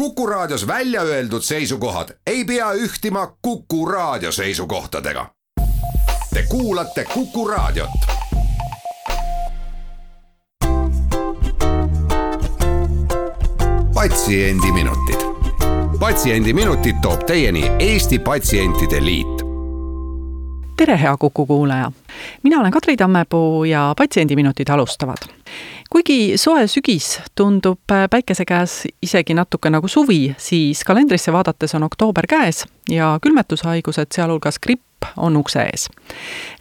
Kuku Raadios välja öeldud seisukohad ei pea ühtima Kuku Raadio seisukohtadega. Te kuulate Kuku Raadiot. patsiendiminutid, Patsiendiminutid toob teieni Eesti Patsientide Liit tere, hea Kuku kuulaja! mina olen Kadri Tammepuu ja Patsiendiminutid alustavad. Kuigi soe sügis tundub päikese käes isegi natuke nagu suvi, siis kalendrisse vaadates on oktoober käes ja külmetushaigused, sealhulgas gripp, on ukse ees.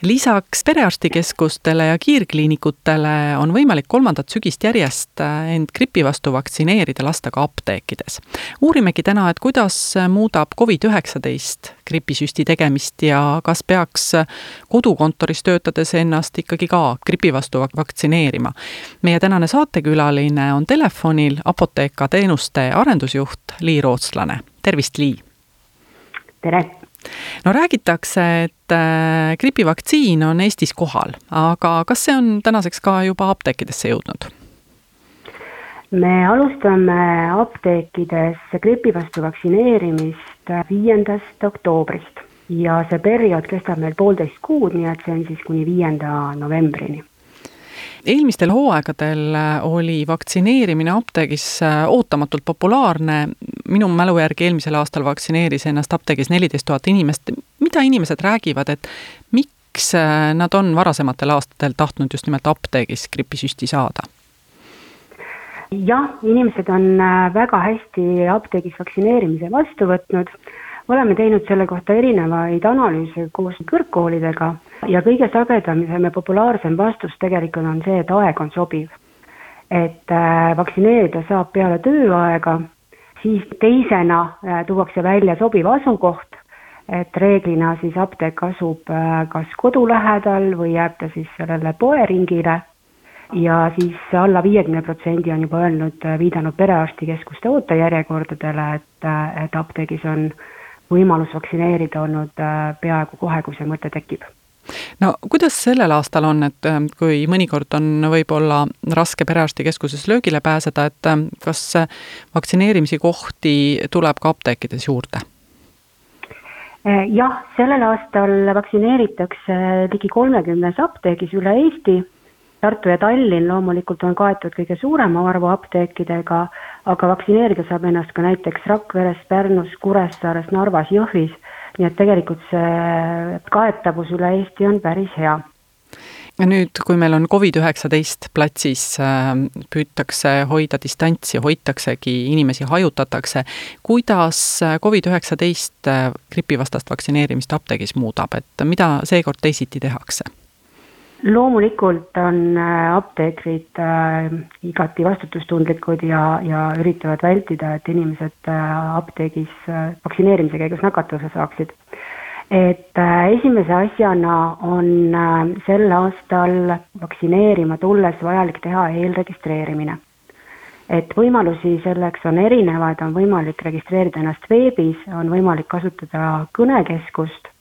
lisaks perearstikeskustele ja kiirkliinikutele on võimalik kolmandat sügist järjest end gripi vastu vaktsineerida lasta ka apteekides. uurimegi täna, et kuidas muudab Covid-19 gripisüsti tegemist ja kas peaks kodukontoris töötades ennast ikkagi ka gripi vastu vaktsineerima. meie tänane saatekülaline on telefonil Apotheka teenuste arendusjuht Lii Rootslane, tervist, Lii! tere! No räägitakse, et äh, gripivaktsiin on Eestis kohal, aga kas see on tänaseks ka juba apteekidesse jõudnud? me alustame apteekides gripi vastu vaktsineerimist viiendast oktoobrist ja see periood kestab meil poolteist kuud, nii et see on siis kuni viienda novembrini eelmistel hooaegadel äh, oli vaktsineerimine apteegis äh, ootamatult populaarne. minu mälu järgi eelmisel aastal vaktsineeris ennast apteegis neliteist tuhat inimest. mida inimesed räägivad, et miks äh, nad on varasematel aastatel tahtnud just nimelt apteegis gripisüsti saada? jah, inimesed on väga hästi apteegis vaktsineerimise vastu võtnud oleme teinud selle kohta erinevaid analüüse koos kõrgkoolidega ja kõige sagedam ja populaarsem vastus tegelikult on see, et aeg on sobiv. et äh, vaktsineerida saab peale tööaega, siis teisena äh, tuuakse välja sobiv asukoht, et reeglina siis apteek asub äh, kas kodu lähedal või jääb ta siis sellele poeringile ja siis alla viiekümne protsendi on juba öelnud, viidanud perearstikeskuste ootejärjekordadele, et, et apteegis on võimalus vaktsineerida olnud äh, peaaegu kohe, kui see mõte tekib no kuidas sellel aastal on, et äh, kui mõnikord on võib-olla raske perearstikeskuses löögile pääseda, et äh, kas vaktsineerimise kohti tuleb ka apteekides juurde? jah, sellel aastal vaktsineeritakse ligi kolmekümnes apteegis üle Eesti Tartu ja Tallinn loomulikult on kaetud kõige suurema arvu apteekidega, aga vaktsineerida saab ennast ka näiteks Rakveres, Pärnus, Kuressaares, Narvas, Jõhvis. nii et tegelikult see kaetavus üle Eesti on päris hea ja nüüd, kui meil on Covid-19 platsis, äh, püütakse hoida distantsi, hoitaksegi, inimesi hajutatakse, kuidas Covid-19 gripivastast vaktsineerimist apteegis muudab, et mida seekord teisiti tehakse? Loomulikult on äh, apteekrid äh, igati vastutustundlikud ja, ja üritavad vältida, et inimesed äh, apteegis vaktsineerimise käigus nakatuse saaksid. et esimese asjana on sel aastal vaktsineerima tulles vajalik teha eelregistreerimine. et võimalusi selleks on erinevaid, on võimalik registreerida ennast veebis, on võimalik kasutada kõnekeskust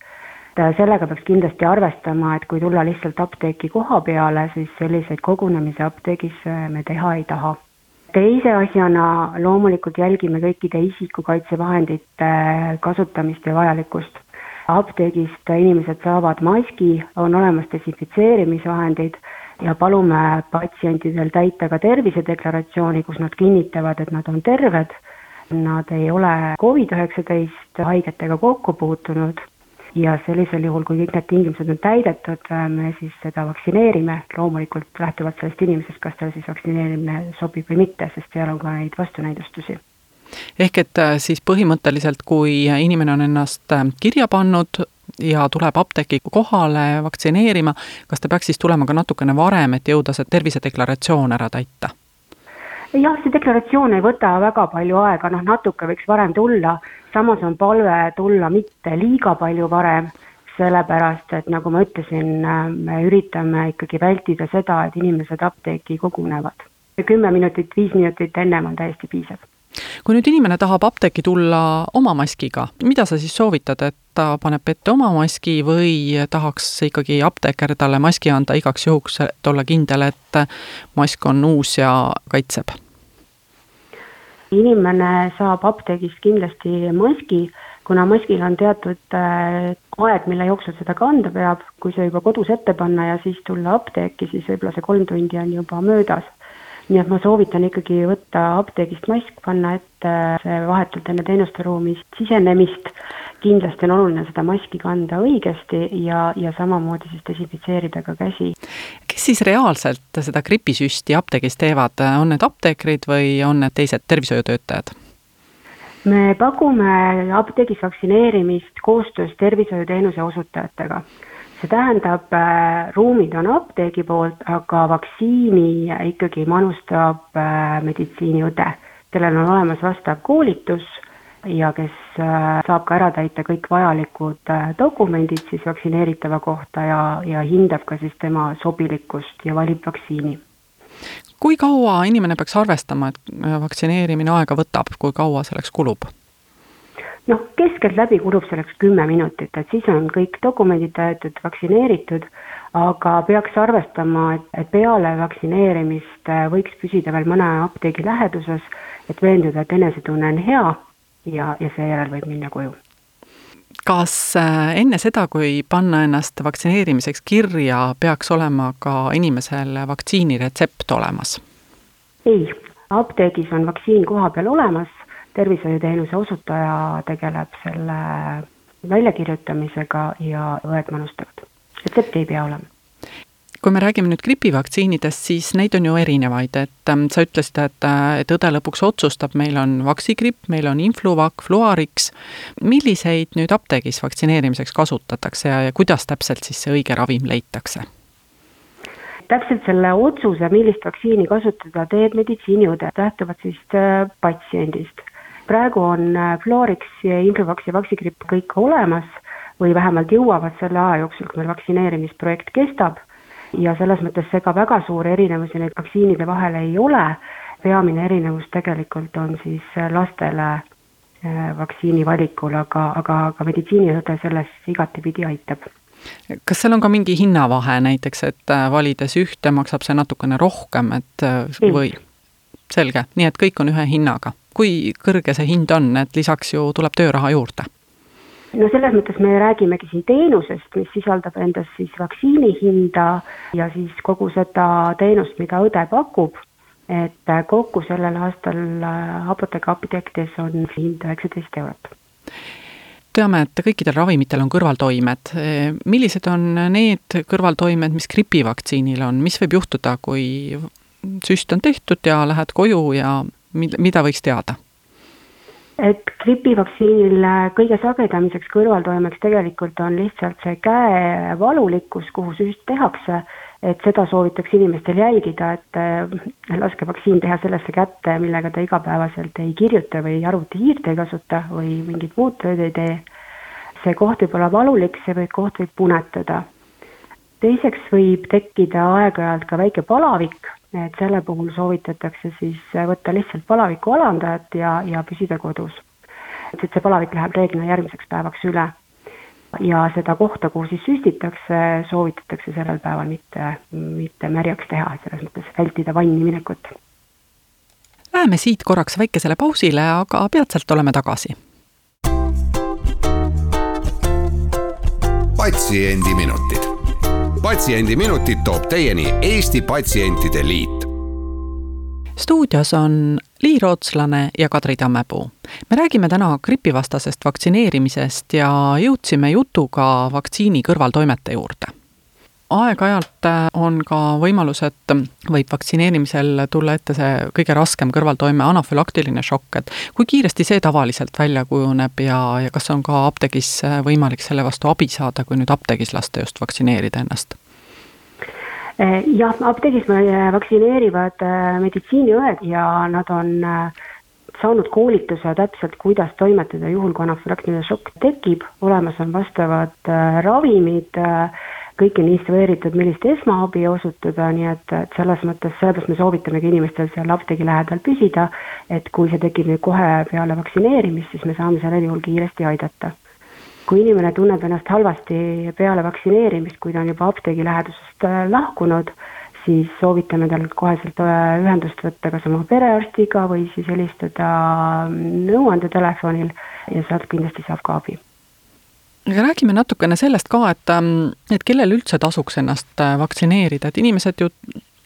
et äh, sellega peaks kindlasti arvestama, et kui tulla lihtsalt apteeki koha peale, siis selliseid kogunemisi apteegis me teha ei taha. teise asjana loomulikult jälgime kõikide isikukaitsevahendite äh, kasutamist ja vajalikkust. apteegist inimesed saavad maski, on olemas desinfitseerimisvahendid ja palume patsientidel täita ka tervisedeklaratsiooni, kus nad kinnitavad, et nad on terved, nad ei ole Covid-19 haigetega kokku puutunud ja sellisel juhul, kui kõik need tingimused on täidetud, äh, me siis seda vaktsineerime, loomulikult lähtuvalt sellest inimesest, kas tal siis vaktsineerimine sobib või mitte, sest seal on ka neid vastunäidustusi ehk et äh, siis põhimõtteliselt, kui inimene on ennast äh, kirja pannud ja tuleb apteeki kohale vaktsineerima, kas ta peaks siis tulema ka natukene varem, et jõuda see tervisedeklaratsioon ära täita? Jah, see deklaratsioon ei võta väga palju aega, noh natuke võiks varem tulla, samas on palve tulla mitte liiga palju varem, sellepärast et nagu ma ütlesin, me üritame ikkagi vältida seda, et inimesed apteeki kogunevad. kümme minutit, viis minutit ennem on täiesti piisav kui nüüd inimene tahab apteeki tulla oma maskiga, mida sa siis soovitad, et ta paneb ette oma maski või tahaks ikkagi apteeker talle maski anda igaks juhuks, et olla kindel, et mask on uus ja kaitseb? inimene saab apteegist kindlasti maski, kuna maskil on teatud äh, aeg, mille jooksul seda kanda peab, kui see juba kodus ette panna ja siis tulla apteeki, siis võib-olla see kolm tundi on juba möödas. Nii et ma soovitan ikkagi võtta apteegist mask, panna ette see vahetult enne teenuste ruumi sisenemist kindlasti on oluline seda maski kanda õigesti ja, ja samamoodi siis desinfitseerida ka käsi. kes siis reaalselt seda gripisüsti apteegis teevad, on need apteekrid või on need teised tervishoiutöötajad? me pakume apteegis vaktsineerimist koostöös tervishoiuteenuse osutajatega see tähendab, äh, ruumid on apteegi poolt, aga vaktsiini ikkagi manustab äh, meditsiiniõde, kellel on olemas vastav koolitus ja kes äh, saab ka ära täita kõik vajalikud dokumendid siis vaktsineeritava kohta ja, ja hindab ka siis tema sobilikkust ja valib vaktsiini. kui kaua inimene peaks arvestama, et vaktsineerimine aega võtab, kui kaua selleks kulub? Noh, keskeltläbi kulub selleks kümme minutit, et siis on kõik dokumendid täidetud, vaktsineeritud, aga peaks arvestama, et, peale vaktsineerimist võiks püsida veel mõne apteegi läheduses, et veenduda, et enesetunne on hea ja, ja seejärel võib minna koju. kas äh, enne seda, kui panna ennast vaktsineerimiseks kirja, peaks olema ka inimesel vaktsiiniretsept olemas? ei, apteegis on vaktsiin kohapeal olemas, tervishoiuteenuse osutaja tegeleb selle väljakirjutamisega ja õed manustavad. retsepti ei pea olema kui me räägime nüüd gripivaktsiinidest, siis neid on ju erinevaid, et ähm, sa ütlesid, et, äh, et õde lõpuks otsustab, meil on vaksigripp, meil on Influvac, Fluarix. milliseid nüüd apteegis vaktsineerimiseks kasutatakse ja, ja kuidas täpselt siis see õige ravim leitakse? täpselt selle otsuse, millist vaktsiini kasutada, teeb meditsiiniõde, lähtuvalt siis äh, patsiendist. Praegu on äh, Fluarix, Influvax ja vaksigripp kõik olemas või vähemalt jõuavad selle aja jooksul, kui meil vaktsineerimisprojekt kestab. Ja selles mõttes ega väga suuri erinevusi neid vaktsiinide vahel ei ole, peamine erinevus tegelikult on siis lastele äh, vaktsiini valikul, aga, aga, aga meditsiiniõde selles igatepidi aitab. Kas seal on ka mingi hinnavahe näiteks, et äh, valides ühte maksab see natukene rohkem, et äh, või? selge, nii et kõik on ühe hinnaga. Kui kõrge see hind on, et lisaks ju tuleb tööraha juurde? no selles mõttes me räägimegi siin teenusest, mis sisaldab endas siis vaktsiini hinda ja siis kogu seda teenust, mida õde pakub, et kokku sellel aastal Apotheka apteekides on hind üheksateist eurot teame, et kõikidel ravimitel on kõrvaltoimed. millised on need kõrvaltoimed, mis gripivaktsiinil on, mis võib juhtuda, kui süst on tehtud ja lähed koju ja mida võiks teada? et gripivaktsiinil kõige sagedamiseks kõrvaltoimeks tegelikult on lihtsalt see käe valulikkus, kuhu süst tehakse, et seda soovitakse inimestel jälgida, et äh, laske vaktsiin teha sellesse kätte, millega ta igapäevaselt ei kirjuta või arvutihiirt ei kasuta või mingit muud tööd ei tee. see koht võib olla valulik, see või koht võib punetada. teiseks võib tekkida aeg-ajalt ka väike palavik et selle puhul soovitatakse siis võtta lihtsalt palaviku alandajat ja, ja püsida kodus. et see palavik läheb reeglina järgmiseks päevaks üle. ja seda kohta, kuhu siis süstitakse, soovitatakse sellel päeval mitte, mitte märjaks teha, selles mõttes vältida vanni minekut. Läheme siit korraks väikesele pausile, aga peatselt oleme tagasi. patsiendiminutid patsiendiminutid toob teieni Eesti Patsientide Liit. stuudios on Lii Rootslane ja Kadri Tammepuu. me räägime täna gripivastasest vaktsineerimisest ja jõudsime jutuga vaktsiini kõrvaltoimete juurde aeg-ajalt äh, on ka võimalus, et võib vaktsineerimisel tulla ette see kõige raskem kõrvaltoime, anafülaktiline šokk, et kui kiiresti see tavaliselt välja kujuneb ja, ja kas on ka apteegis äh, võimalik selle vastu abi saada, kui nüüd apteegis lasta just vaktsineerida ennast? Äh, jah, apteegis vaktsineerivad meditsiiniõed ja nad on saanud koolituse täpselt, kuidas toimetada juhul, kui anafülaktiline šokk tekib, olemas on vastavad ravimid äh, kõik on instrueeritud, millist esmaabi osutada, nii et, et selles mõttes, sellepärast me soovitamegi inimestel seal apteegi lähedal püsida, et kui see tekib nüüd kohe peale vaktsineerimist, siis me saame sellel juhul kiiresti aidata. kui inimene tunneb ennast halvasti peale vaktsineerimist, kui ta on juba apteegi lähedusest äh, lahkunud, siis soovitame tal koheselt ühendust võtta kas oma perearstiga või siis helistada nõuandetelefonil ja sealt kindlasti saab ka abi aga räägime natukene sellest ka, et, ähm, et kellel üldse tasuks ennast äh, vaktsineerida, et inimesed ju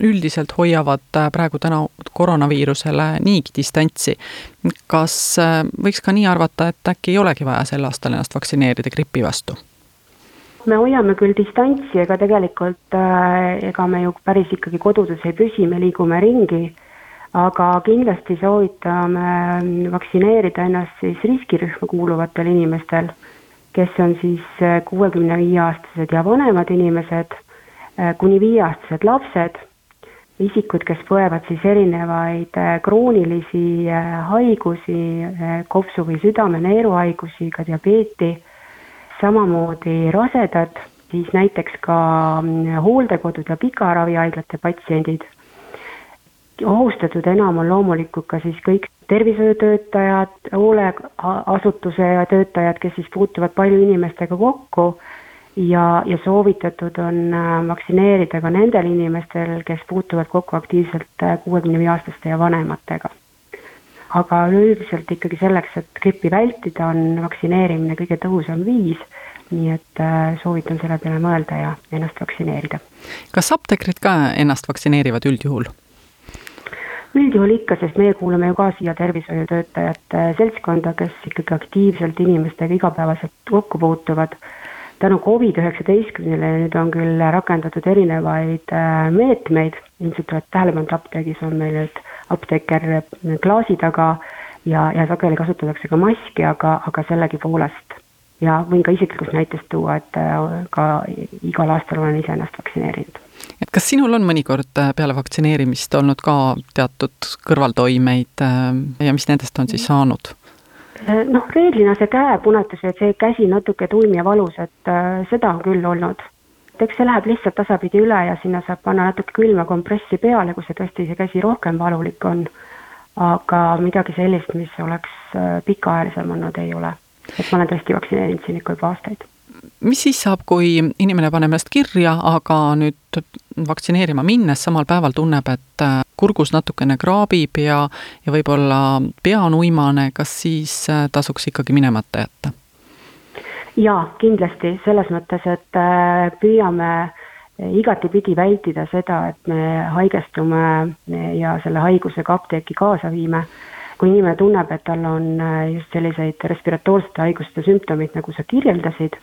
üldiselt hoiavad äh, praegu täna koroonaviirusele niigi distantsi. kas äh, võiks ka nii arvata, et äkki ei olegi vaja sel aastal ennast vaktsineerida gripi vastu? me hoiame küll distantsi, ega tegelikult ega me ju päris ikkagi kodudes ei püsi, me liigume ringi, aga kindlasti soovitame vaktsineerida ennast siis riskirühma kuuluvatel inimestel kes on siis äh, kuuekümne viie aastased ja vanemad inimesed, äh, kuni viieaastased lapsed, isikud, kes põevad siis erinevaid äh, kroonilisi haigusi, kopsu- või südame-neeruhaigusi, ka diabeeti, samamoodi rasedad, siis näiteks ka mm, hooldekodud ja pikaravihaiglate patsiendid. Ohustatud enam on loomulikult ka siis kõik tervishoiutöötajad, hooleasutuse töötajad, kes siis puutuvad palju inimestega kokku ja, ja soovitatud on äh, vaktsineerida ka nendel inimestel, kes puutuvad kokku aktiivselt äh, kuuekümne viie aastaste ja vanematega. aga üleüldiselt ikkagi selleks, et grippi vältida, on vaktsineerimine kõige tõhusam viis, nii et äh, soovitan selle peale mõelda ja ennast vaktsineerida. kas apteekrid ka ennast vaktsineerivad üldjuhul? Üldjuhul ikka, sest meie kuulume ju ka siia tervishoiutöötajate seltskonda, kes ikkagi aktiivselt inimestega igapäevaselt kokku puutuvad. tänu Covid-19-le nüüd on küll rakendatud erinevaid äh, meetmeid, ilmselt olete tähele pannud, apteegis on meil nüüd apteeker klaasi taga ja, ja sageli kasutatakse ka maski, aga, aga sellegipoolest. Ja võin ka isiklikust näitest tuua, et äh, ka igal aastal olen ise ennast vaktsineerinud et kas sinul on mõnikord äh, peale vaktsineerimist olnud ka teatud kõrvaltoimeid äh, ja mis nendest on siis saanud? Äh, noh, reeglina see käepunetus või see käsi natuke tuim ja valus, et seda on küll olnud. et eks see läheb lihtsalt tasapidi üle ja sinna saab panna natuke külma kompressi peale, kui see tõesti see käsi rohkem valulik on. aga midagi sellist, mis oleks pikaajalisem olnud, ei ole. et ma olen tõesti vaktsineerinud siin ikka juba aastaid mis siis saab, kui inimene paneb ennast kirja, aga nüüd vaktsineerima minnes samal päeval tunneb, et äh, kurgus natukene kraabib ja, ja võib-olla pea on uimane, kas siis äh, tasuks ikkagi minemata jätta? jaa, kindlasti, selles mõttes, et äh, püüame igatipidi vältida seda, et me haigestume ja selle haigusega apteeki kaasa viime kui inimene tunneb, et tal on just selliseid respiratoorsete haiguste sümptomeid, nagu sa kirjeldasid,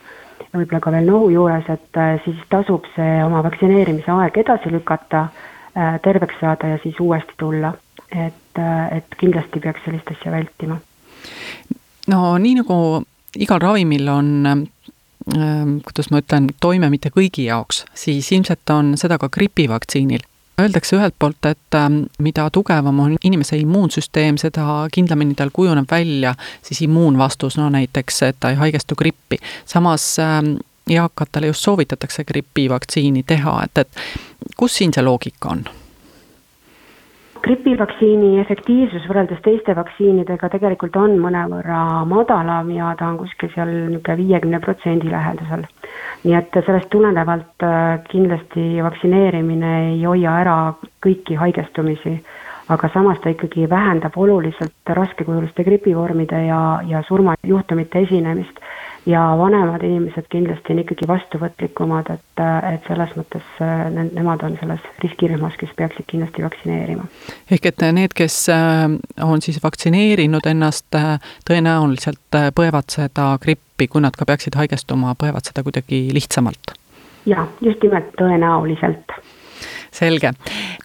võib-olla ka veel nohu juures, et äh, siis tasub see oma vaktsineerimise aeg edasi lükata, äh, terveks saada ja siis uuesti tulla. et, äh, et kindlasti peaks sellist asja vältima. no nii nagu igal ravimil on kuidas ma ütlen, toime mitte kõigi jaoks, siis ilmselt on seda ka gripivaktsiinil. Öeldakse ühelt poolt, et ähm, mida tugevam on inimese immuunsüsteem, seda kindlamini tal kujuneb välja siis immuunvastus, no näiteks, et ta ei haigestu grippi. samas ähm, eakatele just soovitatakse gripivaktsiini teha, et, et kus siin see loogika on? Gripivaktsiini efektiivsus võrreldes teiste vaktsiinidega tegelikult on mõnevõrra madalam ja ta on kuskil seal niisugune viiekümne protsendi lähedasel. nii et sellest tulenevalt äh, kindlasti vaktsineerimine ei hoia ära kõiki haigestumisi, aga samas ta ikkagi vähendab oluliselt raskekujuliste gripivormide ja, ja surmajuhtumite esinemist ja vanemad inimesed kindlasti on ikkagi vastuvõtlikumad, et, et selles mõttes äh, nemad on selles riskirühmas, kes peaksid kindlasti vaktsineerima. ehk et need, kes äh, on siis vaktsineerinud ennast, äh, tõenäoliselt põevad seda grippi, kui nad ka peaksid haigestuma, põevad seda kuidagi lihtsamalt? jah, just nimelt tõenäoliselt selge.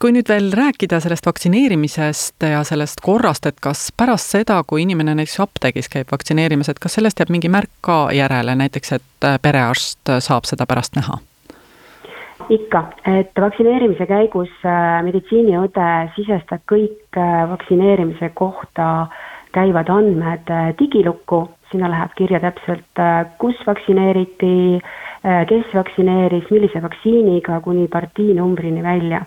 kui nüüd veel rääkida sellest vaktsineerimisest ja sellest korrast, et kas pärast seda, kui inimene näiteks apteegis käib vaktsineerimas, et kas sellest jääb mingi märk ka järele, näiteks et perearst saab seda pärast näha? ikka, et vaktsineerimise käigus äh, meditsiiniõde sisestab kõik äh, vaktsineerimise kohta käivad andmed äh, digilukku, sinna läheb kirja täpselt, kus vaktsineeriti, Äh, kes vaktsineeris, millise vaktsiiniga kuni partiinumbrini välja.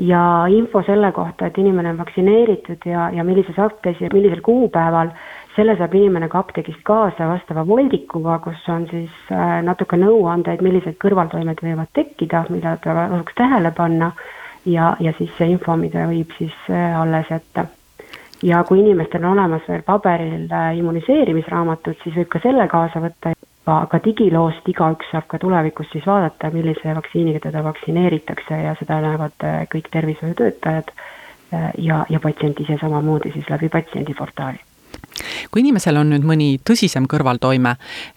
ja info selle kohta, et inimene on vaktsineeritud ja, ja millises apteegis ja millisel kuupäeval, selle saab inimene ka apteegist kaasa vastava voldikuga, kus on siis äh, natuke nõuandeid, millised kõrvaltoimed võivad tekkida, mida tasuks tähele panna ja, ja siis see info, mida võib siis alles jätta ja kui inimestel on olemas veel paberil immuniseerimisraamatud, siis võib ka selle kaasa võtta aga digiloost igaüks saab ka tulevikus siis vaadata, millise vaktsiiniga teda vaktsineeritakse ja seda näevad äh, kõik tervishoiutöötajad äh, ja, ja patsient ise samamoodi siis läbi patsiendiportaali kui inimesel on nüüd mõni tõsisem kõrvaltoime,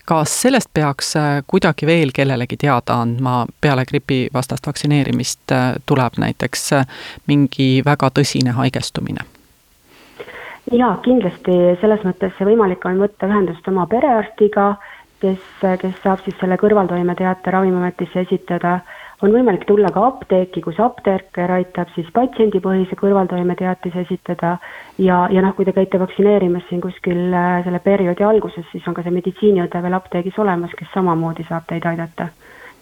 kas sellest peaks äh, kuidagi veel kellelegi teada andma, peale gripivastast vaktsineerimist tuleb näiteks mingi väga tõsine haigestumine? jaa, kindlasti selles mõttes võimalik on võtta ühendust oma perearstiga kes, kes saab siis selle kõrvaltoimeteate Ravimiametisse esitada. on võimalik tulla ka apteeki, kus apteeker aitab siis patsiendipõhise kõrvaltoimeteatise esitada ja, ja noh, kui te käite vaktsineerimas siin kuskil äh, selle perioodi alguses, siis on ka see meditsiiniõde veel apteegis olemas, kes samamoodi saab teid aidata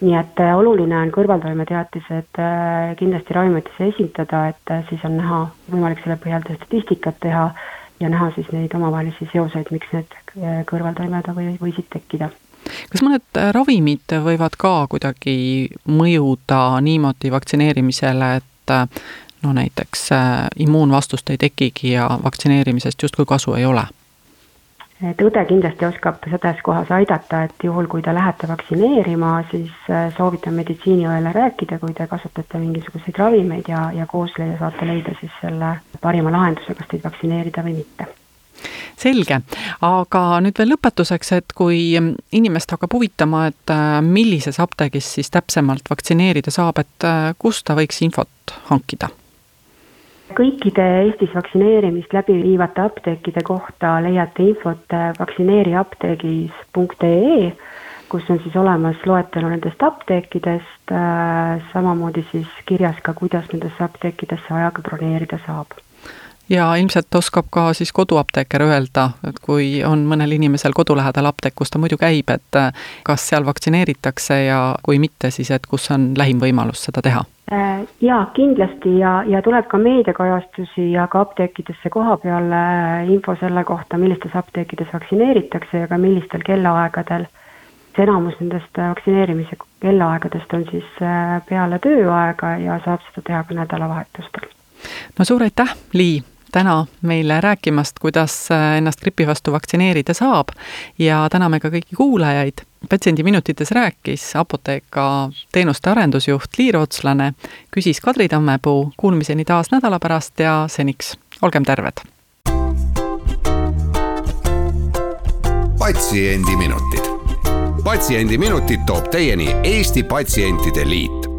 nii et äh, oluline on kõrvaltoimeteatised äh, kindlasti Ravimiametisse esitada, et siis on näha, võimalik selle põhjal statistikat teha ja näha siis neid omavahelisi seoseid, miks need äh, kõrvaltoimed või, võisid tekkida kas mõned äh, ravimid võivad ka kuidagi mõjuda niimoodi vaktsineerimisele, et äh, no näiteks immuunvastust ei tekigi ja vaktsineerimisest justkui kasu ei ole? Et õde kindlasti oskab selles kohas aidata, et juhul, kui te lähete vaktsineerima, siis äh, soovitan meditsiiniõele rääkida, kui te kasutate mingisuguseid ravimeid ja, ja koos leia, saate leida siis selle parima lahenduse, kas teid vaktsineerida või mitte selge, aga nüüd veel lõpetuseks, et kui inimest hakkab huvitama, et äh, millises apteegis siis täpsemalt vaktsineerida saab, et äh, kust ta võiks infot hankida? Kõikide Eestis vaktsineerimist läbi viivate apteekide kohta leiate infot vaktsineeriapteegis.ee, kus on siis olemas loetelu nendest apteekidest, äh, samamoodi siis kirjas ka, kuidas nendesse apteekidesse ajaga broneerida saab. Ja ilmselt oskab ka siis koduapteeker öelda, et kui on mõnel inimesel kodu lähedal apteek, kus ta muidu käib, et äh, kas seal vaktsineeritakse ja kui mitte, siis et kus on lähim võimalus seda teha. Äh, jaa, kindlasti ja, ja tuleb ka meediakajastusi ja ka apteekidesse koha peal äh, info selle kohta, millistes apteekides vaktsineeritakse ja ka millistel kellaaegadel. see enamus nendest äh, vaktsineerimise kellaaegadest on siis peale tööaega ja saab seda teha ka nädalavahetustel. no suur aitäh, Lii, täna meile rääkimast, kuidas ennast gripi vastu vaktsineerida saab ja täname ka kõiki kuulajaid patsiendiminutites rääkis Apotheka teenuste arendusjuht Liir Otslane, küsis Kadri Tammepuu, kuulmiseni taas nädala pärast ja seniks olgem terved! patsiendiminutid. patsiendiminutid toob teieni Eesti Patsientide Liit